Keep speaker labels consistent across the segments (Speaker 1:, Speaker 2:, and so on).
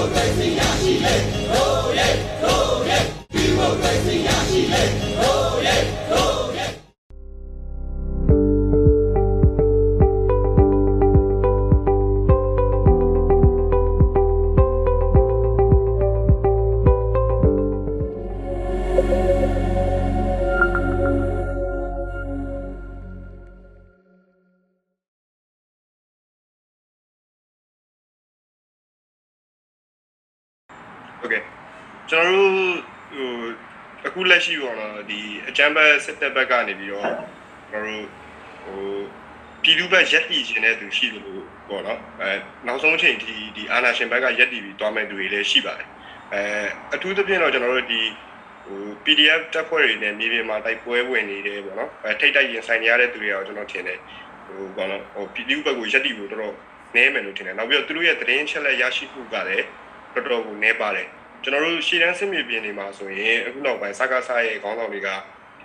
Speaker 1: ဟုတ်ကဲ့ ကျွန်တော်တို့ဟိုအခုလက်ရှိပေါ့နော်ဒီအချမ်းဘတ်စစ်တပ်ဘက်ကနေပြီးတော့ကျွန်တော်တို့ဟိုပြည်သူဘက်ရက်တည်ခြင်းတဲ့သူရှိတယ်လို့ပေါ့နော်အဲနောက်ဆုံးအချိန်ဒီဒီအာနာရှင်ဘက်ကရက်တည်ပြီးတွားမဲ့သူတွေလည်းရှိပါတယ်အဲအထူးသဖြင့်တော့ကျွန်တော်တို့ဒီဟို PDF တက်ဖွဲ့တွေနဲ့မြေပြင်မှာတိုက်ပွဲဝင်နေတယ်ပေါ့နော်အဲထိတ်တိုက်ရင်ဆိုင်နေရတဲ့သူတွေရောကျွန်တော်ထင်တယ်ဟိုပေါ့နော်ဟိုပြည်သူဘက်ကိုရက်တည်ဖို့တော်တော်နည်းမယ်လို့ထင်တယ်နောက်ပြီးတော့သူတို့ရဲ့သတင်းချက်လက်ရရှိမှုကလည်းတော်တော်ကိုနည်းပါတယ် ကျွန်တော်တို့ရှေ့တန်းစစ်မြေပြင်တွေမှာဆိုရင်အခုနောက်ပိုင်းစကားစားရဲ့ခေါင်းဆောင်တွေက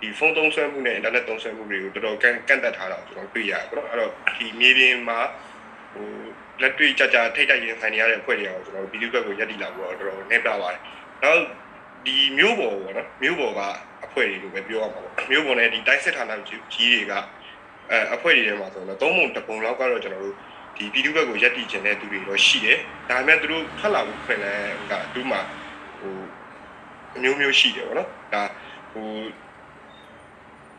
Speaker 1: ဒီဖုန်းသုံးစွဲမှုနဲ့အင်တာနက်သုံးစွဲမှုတွေကိုတော်တော်ကန့်ကန့်သက်ထားတာကိုကျွန်တော်တွေ့ရတယ်ပေါ့နော်အဲ့တော့ဒီမြေပြင်မှာဟိုလက်တွေ့ကြကြထိတ်တိုက်ရင်ဆိုင်နေရတဲ့အဖွဲ့တွေအောင်ကျွန်တော်တို့ဗီဒီယိုဘက်ကိုရက်တီလာဖို့တော့တော်တော်နေပြပါတယ်နောက်ဒီမျိုးပေါ်ပေါ့နော်မျိုးပေါ်ကအဖွဲ့တွေလို့ပဲပြောရမှာပေါ့မျိုးပေါ်နဲ့ဒီတိုက်စစ်ဌာနကြီးတွေကအဲအဖွဲ့တွေထဲမှာဆိုတော့သုံးပုံတစ်ပုံလောက်ကတော့ကျွန်တော်တို့ဒီဗီဒီယိုဘက်ကိုရက်တီကျင်တဲ့သူတွေတော့ရှိတယ်ဒါပေမဲ့သူတို့ဖတ်လာဖို့ခွင့်လဲကသူ့မှာဟို အမျိုးမျိုးရှိတယ်ဗောနော်ဒါဟို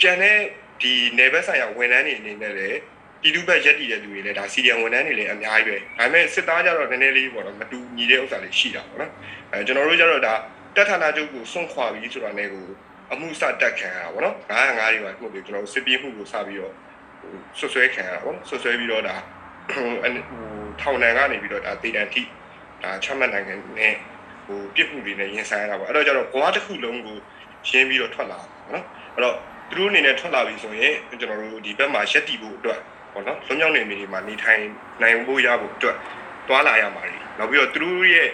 Speaker 1: ကျန်တဲ့ဒီနယ်ဘက်ဆိုင်ရာဝန်ထမ်းတွေအနေနဲ့လည်းပြည်သူ့ဘက်ရက်တည်တဲ့လူတွေလည်းဒါစီဒီယံဝန်ထမ်းတွေလည်းအများကြီးပဲဒါပေမဲ့စစ်သားကြတော့နည်းနည်းလေးပေါ့နော်မတူညီတဲ့ဥစ္စာတွေရှိတာဗောနော်အဲကျွန်တော်တို့ကြတော့ဒါတက်ဌာနချုပ်ကိုစွန့်ခွာပြီးဆိုတာနဲ့ကိုအမှုစတက်ခံရတာဗောနော်905တွေပါမှုတွေကျွန်တော်တို့စစ်ပြေးမှုကိုစပြီးတော့ဟိုဆွဆွဲခံရတာဗောနော်ဆွဆွဲပြီးတော့ဒါဟိုဟိုထောင်တန်းကနေပြီးတော့ဒါတေတန်ထိဒါချမှတ်နိုင်တဲ့နဲ့ ဟိုပြစ်မှုတွေနဲ့ရင်ဆိုင်ရတာပေါ့အဲ့တော့ကျတော့ဘဝတစ်ခုလုံးကိုရှင်းပြီးတော့ထွက်လာတာပေါ့နော်အဲ့တော့သူတို့အနေနဲ့ထွက်လာပြီဆိုရင်ကျွန်တော်တို့ဒီဘက်မှာရက်တီဖို့အတွက်ပေါ့နော်လွန်မြောက်နေမိတွေမှာနေထိုင်နိုင်ဖို့ရဖို့အတွက်တွာလာရမှာလေနောက်ပြီးတော့သူတို့ရဲ့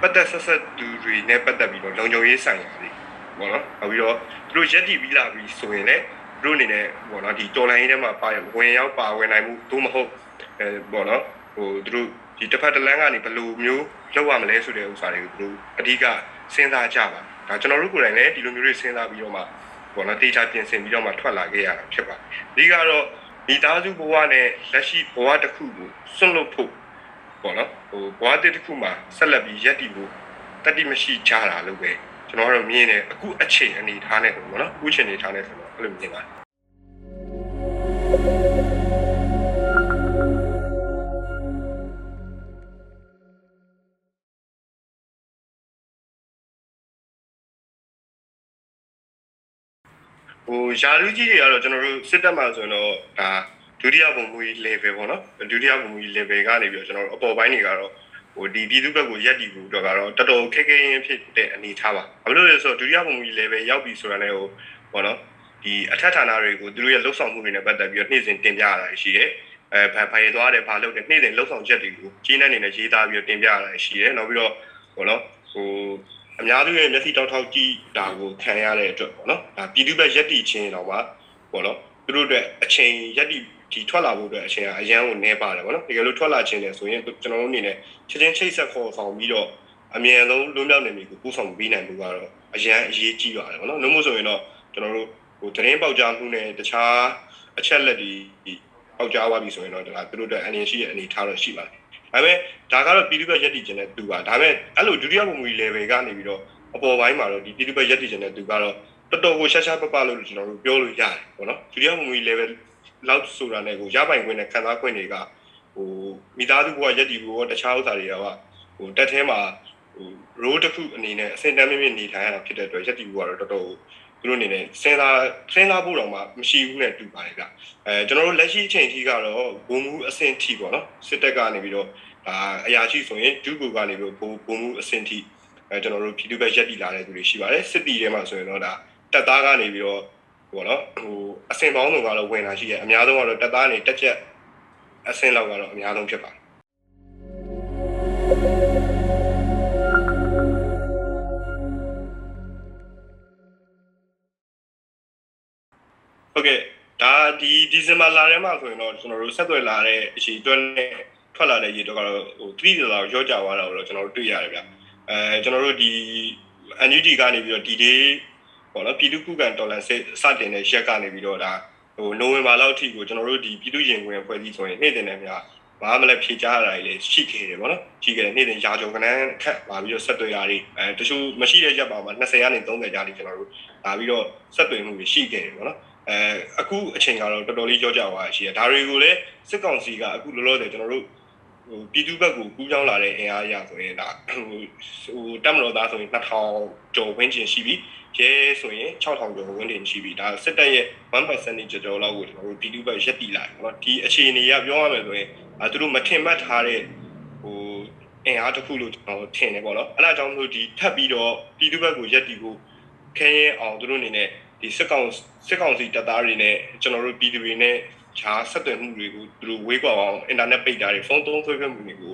Speaker 1: ပတ်သက်ဆက်ဆက်သူတွေနဲ့ပတ်သက်ပြီးတော့လုံခြုံရေးဆိုင်ရာတွေပေါ့နော်နောက်ပြီးတော့သူတို့ရက်တီပြီးလာပြီဆိုရင်လည်းသူတို့အနေနဲ့ပေါ့နော်ဒီတော်လိုင်းထဲမှာပါရဝင်ရောက်ပါဝင်နိုင်မှုသို့မဟုတ်အဲပေါ့နော်ဟိုသူတို့ ဒီတစ်ဖက်တစ်လမ်းကနေဘယ်လိုမျိုးလောက်ရမလဲဆိုတဲ့ဥစ္စာတွေကိုသူတို့အဓိကစဉ်းစားကြပါဒါကျွန်တော်တို့ကိုယ်တိုင်လည်းဒီလိုမျိုးတွေစဉ်းစားပြီးတော့မှပေါ့နော်တေချာပြင်ဆင်ပြီးတော့မှထွက်လာခဲ့ရတာဖြစ်ပါတယ်အဓိကတော့မိသားစုဘဝနဲ့လက်ရှိဘဝတစ်ခုကိုဆွန့်လွတ်ဖို့ပေါ့နော်ဟိုဘဝတစ်တစ်ခုမှာဆက်လက်ပြီးရက်တည်ဖို့တတိမရှိကြတာလို့ပဲကျွန်တော်ကတော့မြင်တယ်အခုအချိန်အနေထားနဲ့ဆိုပေါ့နော်အခုအချိန်အနေထားနဲ့ဆိုတော့အဲ့လိုမြင်ပါတယ် ဟိုယာလူကြီးတွေကတော့ကျွန်တော်တို့စစ်တပ်မှာဆိုရင်တော့ဒါဒုတိယဘုံမူကြီး level ပေါ့နော်ဒုတိယဘုံမူကြီး level ကနေပြီးတော့ကျွန်တော်တို့အပေါ်ပိုင်းတွေကတော့ဟိုဒီပြည်သူ့ဘက်ကိုရက်တည်ဖို့တော့ကတော့တော်တော်ခက်ခဲရင်းဖြစ်တဲ့အနေထားပါဘာလို့လဲဆိုတော့ဒုတိယဘုံမူကြီး level ရောက်ပြီဆိုတာနဲ့ဟိုပေါ့နော်ဒီအထက်ဌာနတွေကိုသူတို့ရဲ့လှုပ်ဆောင်မှုတွေနဲ့ပတ်သက်ပြီးတော့နှိမ့်စင်တင်ပြရတာရှိတယ်အဲဘာဘာရသွားတယ်ဘာလုပ်တယ်နှိမ့်စင်လှုပ်ဆောင်ချက်တွေကိုကြီးနှက်နေနဲ့ရေးသားပြီးတော့တင်ပြရတာရှိတယ်နောက်ပြီးတော့ပေါ့နော်ဟို အများစုရဲ့မျက်စိတောက်ထောက်ကြည့်တာကိုခံရတဲ့အတွက်ပေါ့နော်ဒါပြည်သူ့ဘက်ရက်တီချင်းတော့ပါပေါ့နော်သူတို့အတွက်အချိန်ရက်တီဒီထွက်လာဖို့အတွက်အချိန်ကအရန်ကိုနေပါတယ်ပေါ့နော်တကယ်လို့ထွက်လာခြင်းတယ်ဆိုရင်ကျွန်တော်တို့အနေနဲ့ချက်ချင်းချိတ်ဆက်ခေါ်ဆောင်ပြီးတော့အမြန်ဆုံးလွတ်မြောက်နေပြီကိုပို့ဆောင်ပေးနိုင်ဖို့ကတော့အရန်အရေးကြီးပါတယ်ပေါ့နော်နှုတ်မို့ဆိုရင်တော့ကျွန်တော်တို့ဟိုသတင်းပေါက်ကြားမှုနဲ့တခြားအချက်လက်တွေပေါက်ကြားသွားပြီဆိုရင်တော့ဒါသူတို့အတွက်အန်ရရှိရဲ့အနေထားတော့ရှိပါတယ် ဒါပေမဲ့ဒါကတော့ပြည်သူ့ဘက်ရက်တီခြင်းတဲ့သူပါဒါပေမဲ့အဲ့လိုဒုတိယဘုံမူကြီး level ကနေပြီးတော့အပေါ်ပိုင်းမှာတော့ဒီပြည်သူ့ဘက်ရက်တီခြင်းတဲ့သူကတော့တော်တော်ကိုရှာရှာပပလို့ကျွန်တော်တို့ပြောလို့ရတယ်ပေါ့နော်ဒုတိယဘုံမူကြီး level လောက်ဆိုတာနဲ့ကိုရပိုင်ခွင့်နဲ့ခံစားခွင့်တွေကဟိုမိသားစုဘဝရက်တီဘဝတခြားဥစ္စာတွေကဟိုတက်ထဲမှာဟို role တစ်ခုအနေနဲ့အစင်တမ်းမြင့်မြင့်နေထိုင်ရတာဖြစ်တဲ့အတွက်ရက်တီဘဝတော့တော်တော်သူတို့အနေနဲ့စဉ်းစားစဉ်းစားဖို့တော့မှမရှိဘူးနဲ့တူပါတယ်ဗျအဲကျွန်တော်တို့လက်ရှိအချိန်ကြီးကတော့ဘုံမူအဆင့်ထိပေါ့နော်စစ်တပ်ကနေပြီးတော့ ဒါအရာရှိဆိုရင်ဒုကူကနေပြီးဘုံဘုံမူအဆင့်ထိအဲကျွန်တော်တို့ပြည်သူ့ဘက်ရက်တီလာတဲ့သူတွေရှိပါတယ်စစ်တီထဲမှာဆိုရင်တော့ဒါတက်သားကနေပြီးတော့ပေါ့နော်ဟိုအဆင့်ပေါင်းစုံကတော့ဝင်လာရှိရအများဆုံးကတော့တက်သားနေတက်ချက်အဆင့်လောက်ကတော့အများဆုံးဖြစ်ပါတယ်ဟုတ်ကဲ့ဒါဒီဒီဇင်ဘာလထဲမှာဆိုရင်တော့ကျွန်တော်တို့ဆက်သွယ်လာတဲ့အချိန်အတွက်နဲ့ ထွက်လာတဲ့ရေတော့ကတော့ဟို3ဒေါ်လာရော့ကျသွားတာကိုတော့ကျွန်တော်တို့တွေ့ရတယ်ဗျအဲကျွန်တော်တို့ဒီ NUG ကနေပြီးတော့ဒီ day ပေါ့နော်ပြည်သူ့ခုခံဒေါ်လာစစတင်တဲ့ရက်ကနေပြီးတော့ဒါဟိုနိုဝင်ဘာလောက်ထိကိုကျွန်တော်တို့ဒီပြည်သူ့ရင်ဝင်ဖွဲ့စည်းဆိုရင်နေ့တင်နဲ့များဘာမှလည်းဖြေချရတာတွေလည်းရှိခဲ့တယ်ပေါ့နော်ရှိခဲ့တယ်နေ့တင်ရာကျော်ကနန်းခက်ပါပြီးတော့ဆက်သွယ်ရာတွေအဲတချို့မရှိတဲ့ရက်ပါမှာ20ကနေ30ကြာတိကျွန်တော်တို့လာပြီးတော့ဆက်သွယ်မှုတွေရှိခဲ့တယ်ပေါ့နော်အဲအခုအချိန်ကတော့တော်တော်လေးကြောကြသွားရှိတယ်ဒါတွေကိုလည်းစစ်ကောင်စီကအခုလောလောဆယ်ကျွန်တော်တို့ ဟိုပြည်သူဘက်ကိုကူးကြောင်းလာတဲ့အင်အားအရဆိုရင်ဒါဟိုဟိုတက်မတော်သားဆိုရင်2000ကျော်ဝန်းကျင်ရှိပြီရဲဆိုရင်6000ကျော်ဝန်းကျင်ရှိပြီဒါစစ်တပ်ရဲ့1%ကျော်ကျော်လောက်ကိုကျွန်တော်တို့ပြည်သူဘက်ရက်တီလာတယ်เนาะဒီအခြေအနေကပြောရမယ်ဆိုရင်အဲသူတို့မထင်မှတ်ထားတဲ့ဟိုအင်အားတစ်ခုလို့ကျွန်တော်ထင်တယ်ပေါ့နော်အဲဒါကြောင့်မလို့ဒီထပ်ပြီးတော့ပြည်သူဘက်ကိုရက်တီကိုခဲရဲအောင်သူတို့အနေနဲ့ဒီစစ်ကောင်စစ်ကောင်စီတပ်သားတွေနဲ့ကျွန်တော်တို့ပြည်သူတွေနဲ့ ခြားဆက်သွယ်မှုတွေကိုသူတို့ဝေးကွာအောင်အင်တာနက်ပိတ်တာတွေဖုန်းသုံးဆွဲဖက်မှုတွေကို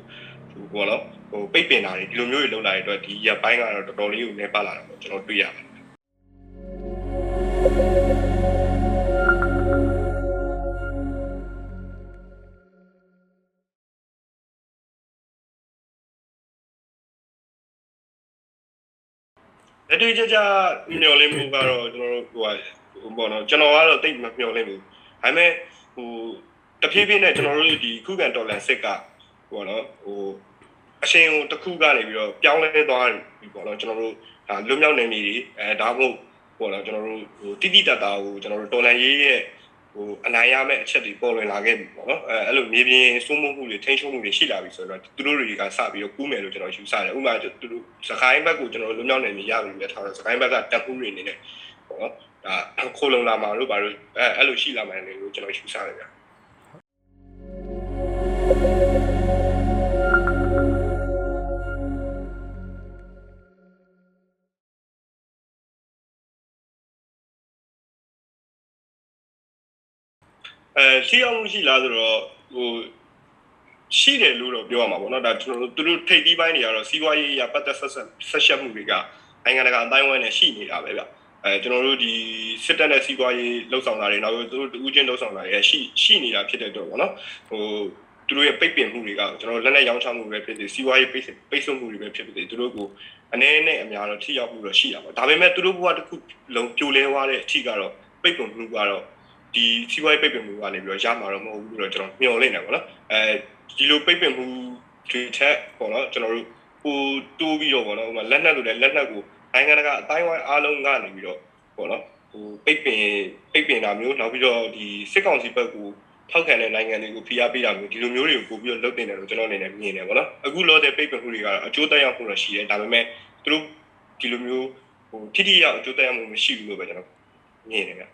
Speaker 1: ဟိုပေါ့နော်ဟိုပိတ်ပင်တာတွေဒီလိုမျိုးတွေလုပ်လာတဲ့အတွက်ဒီရက်ပိုင်းကတော့တော်တော်လေးကိုနေပါလာတာပေါ့ကျွန်တော်တွေ့ရတယ်လက်တွေ့ကြကြမျောလင်းမှုကတော့ကျွန်တော်တို့ဟိုဟာဟိုပေါ့နော်ကျွန်တော်ကတော့တိတ်မမျောလင်းဘူးဒါပေမဲ့ ဟိုတဖြည်းဖြည်းနဲ့ကျွန်တော်တို့ဒီခုခံတော်လန်စစ်ကဟိုနော်ဟိုအရှင်ဟိုတစ်ခုကနေပြီးတော့ပြောင်းလဲသွားပြီပေါ့နော်ကျွန်တော်တို့ဒါလွတ်မြောက်နေပြီအဲဒါမှမဟုတ်ပေါ့နော်ကျွန်တော်တို့ဟိုတိတိတတ်တာကိုကျွန်တော်တို့တော်လန်ရေးရဲ့ဟိုအနိုင်ရမယ့်အချက်တွေပေါ်လွင်လာခဲ့ပြီပေါ့နော်အဲအဲ့လိုမြေပြင်စိုးမိုးမှုတွေထိန်းချုပ်မှုတွေရှိလာပြီဆိုတော့သူတို့တွေကစပြီးတော့ကူးမယ်လို့ကျွန်တော်ယူဆတယ်ဥပမာသူတို့စကိုင်းဘက်ကိုကျွန်တော်လွတ်မြောက်နေပြီရပြီပဲထားတော့စကိုင်းဘက်ကတပ်မှုတွေနေနေပေါ့နော် ဒါခိုးလုံလာမှာလို့ဘာလို့အဲအဲ့လိုရှိလာမယ်လို့ကျွန်တော်ယူဆတယ်ဗျာအဲရှိအောင်မှုရှိလားဆိုတော့ဟိုရှိတယ်လို့တော့ပြောရမှာပေါ့နော်ဒါကျွန်တော်တို့သူတို့ထိပ်တီးပိုင်းတွေကတော့စီးပွားရေးအရပတ်သက်ဆက်ဆက်ဆက်ရှက်မှုတွေကနိုင်ငံတကာအတိုင်းအဝိုင်းနဲ့ရှိနေတာပဲဗျ အဲကျွန်တော်တို့ဒီစစ်တပ်နဲ့စီးပွားရေးလှုပ်ဆောင်တာတွေနောက်သူတို့တူးချင်းလှုပ်ဆောင်တာတွေရှိရှိနေတာဖြစ်တဲ့တော့ပေါ့နော်ဟိုသူတို့ရဲ့ပိတ်ပင်မှုတွေကကျွန်တော်လက်နဲ့ရောင်းချမှုပဲဖြစ်ဖြစ်စီးပွားရေးပိတ်ပိတ်ဆို့မှုတွေပဲဖြစ်ဖြစ်သူတို့ကိုအနေနဲ့အများတော့ထိရောက်မှုတော့ရှိတာပေါ့ဒါပေမဲ့သူတို့ဘဝတစ်ခုလုံးပြိုလဲသွားတဲ့အထိကတော့ပိတ်ပင်မှုကတော့ဒီစီးပွားရေးပိတ်ပင်မှုကနေပြီးတော့ရမှာတော့မဟုတ်ဘူးလို့တော့ကျွန်တော်မျှော်လင့်နေပါတော့အဲဒီလိုပိတ်ပင်မှုတွေထက်ပေါ့နော်ကျွန်တော်တို့ဟိုတိုးပြီးတော့ပေါ့နော်ဟိုမှာလက်နက်လိုတဲ့လက်နက်ကို နိုင်ငံတကာအတိုင်းဝိုင်းအားလုံးကနေပြီးတော့ပေါ့နော်ဟိုပိတ်ပင်ပိတ်ပင်တာမျိုးနောက်ပြီးတော့ဒီစစ်ကောင်စီဘက်ကိုထောက်ခံတဲ့နိုင်ငံတွေကိုဖိအားပေးတာမျိုးဒီလိုမျိုးတွေကိုပို့ပြီးတော့လုပ်တင်တယ်လို့ကျွန်တော်အနေနဲ့မြင်တယ်ပေါ့နော်အခုလောတဲ့ပိတ်ပင်မှုတွေကတော့အကျိုးသက်ရောက်မှုတော့ရှိတယ်ဒါပေမဲ့သူတို့ဒီလိုမျိုးဟိုထိထိရောက်အကျိုးသက်ရောက်မှုမရှိဘူးလို့ပဲကျွန်တော်မြင်တယ်ဗျ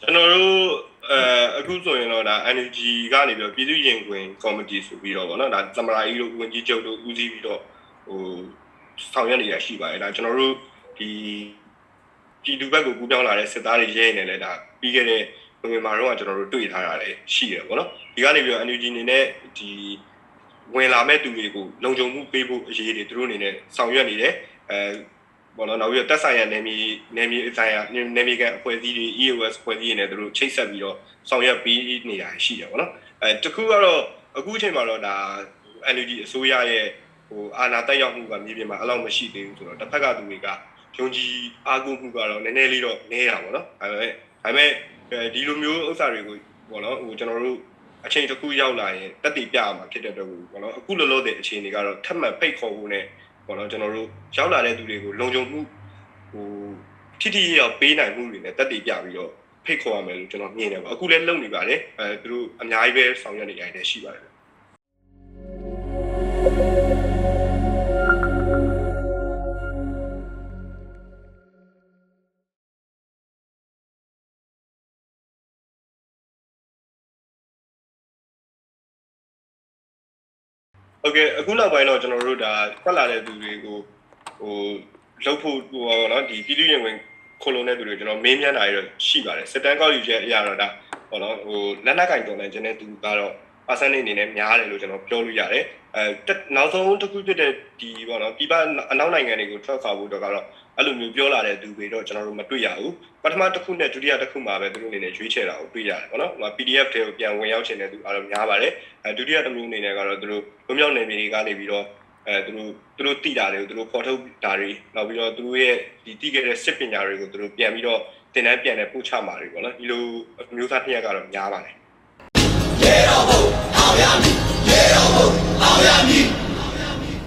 Speaker 1: ကျွန်တော်တို့အဲအခုဆိုရင်တော့ဒါ energy ကနေပြီးတော့ပြည်သူ့ရင်ခွင်ကော်မတီဆိုပြီးတော့ဗောနော်ဒါသမရာကြီးတို့ဝန်ကြီးချုပ်တို့ဦးစီးပြီးတော့ဟိုဆောင်ရွက်နေတာရှိပါတယ်ဒါကျွန်တော်တို့ဒီပြည်သူဘက်ကိုကူးပြောင်းလာတဲ့စစ်သားတွေရဲနေလဲဒါပြီးခဲ့တဲ့ဝင်မာတော့ကျွန်တော်တို့တွေ့ထားရတယ်ရှိတယ်ဗောနော်ဒီကနေပြီးတော့ energy အနေနဲ့ဒီဝင်လာမဲ့သူတွေကိုလုံခြုံမှုပေးဖို့အရေးတွေသူတို့အနေနဲ့ဆောင်ရွက်နေတယ်အဲ ဘောနော်နောက်ပြီးတော့တက်ဆိုင်ရနယ်မြေနယ်မြေအဆိုင်ရနယ်မြေကန်အဖွဲ့အစည်းတွေ EOS အဖွဲ့အစည်းတွေနဲ့သူတို့ချိတ်ဆက်ပြီးတော့ဆောင်ရွက်ပြီးနေတာရှိတယ်ဗောနော်အဲတခုကတော့အခုအချိန်မှာတော့ဒါ NUG အစိုးရရဲ့ဟိုအာဏာတက်ရောက်မှုကမြေပြင်မှာအလောက်မရှိသေးဘူးဆိုတော့တစ်ဖက်ကသူတွေကယုံကြည်အားကိုးမှုကတော့နည်းနည်းလေးတော့နည်းတာဗောနော်ဒါပေမဲ့ဒါပေမဲ့ဒီလိုမျိုးဥစ္စာတွေကိုဗောနော်ဟိုကျွန်တော်တို့အချိန်တစ်ခုရောက်လာရင်တက်တည်ပြရမှာဖြစ်တဲ့အတွက်ကိုဘောနော်အခုလောလောဆယ်အချိန်တွေကတော့ထပ်မံဖိတ်ခေါ်ဖို့ ਨੇ ဘောနော်ကျွန်တော်တို့ရောက်လာတဲ့သူတွေကိုလုံခြုံမှုဟိုထိထိရောက်ပေးနိုင်မှုတွေ ਨੇ တက်တည်ပြပြီးတော့ဖိတ်ခေါ်ရမယ်လို့ကျွန်တော်မြင်တယ်ပါအခုလည်းလုပ်နေပါတယ်အဲသူတို့အများကြီးပဲဆောင်ရွက်နေကြတယ်ရှိပါတယ် ဟုတ်ကဲ့အခုနောက်ပိုင်းတော့ကျွန်တော်တို့ဒါထွက်လာတဲ့သူတွေကိုဟိုလောက်ဖို့ဟိုပါတော့ဒီပြည်သူရင်ဝင်ခိုလုံတဲ့သူတွေကျွန်တော်မေးမြန်းတာတွေတော့ရှိပါတယ်စစ်တမ်းကောက်ယူချက်အရာတော့ဒါဟောတော့ဟိုလက်နက်ကင်တော်လည်းကျွန်တဲ့သူကတော့ percent အနေနဲ့များတယ်လို့ကျွန်တော်ပြောလို့ရတယ် အဲတက်နောက်ဆုံးတစ်ခုဖြစ်တဲ့ဒီပေါ့နော်ဒီပအနောက်နိုင်ငံတွေကိုထွက်ခွာဖို့တော့ကတော့အဲ့လိုမျိုးပြောလာတဲ့သူတွေတော့ကျွန်တော်တို့မတွေ့ရဘူးပထမတစ်ခုနဲ့ဒုတိယတစ်ခုမှာပဲသူတို့အနေနဲ့ရွေးချယ်တာကိုတွေ့ရတယ်ပေါ့နော်ဟို PDF တွေကိုပြန်ဝင်ရောက်ချင်တဲ့သူအားလုံးများပါတယ်အဲဒုတိယတစ်မျိုးအနေနဲ့ကတော့သူတို့လွမြောက်နေပြည်ကနေပြီးတော့အဲသူတို့သူတို့တည်တာတွေကိုသူတို့ဖော်ထုတ်တာတွေနောက်ပြီးတော့သူတို့ရဲ့ဒီတည်ခဲ့တဲ့စစ်ပညာတွေကိုသူတို့ပြန်ပြီးတော့သင်တန်းပြန်တဲ့ပို့ချမှာတွေပေါ့နော်ဒီလိုမျိုးသားတစ်ရက်ကတော့များပါတယ်
Speaker 2: ရေတော်ဘုံအောင်ရမည် Miami.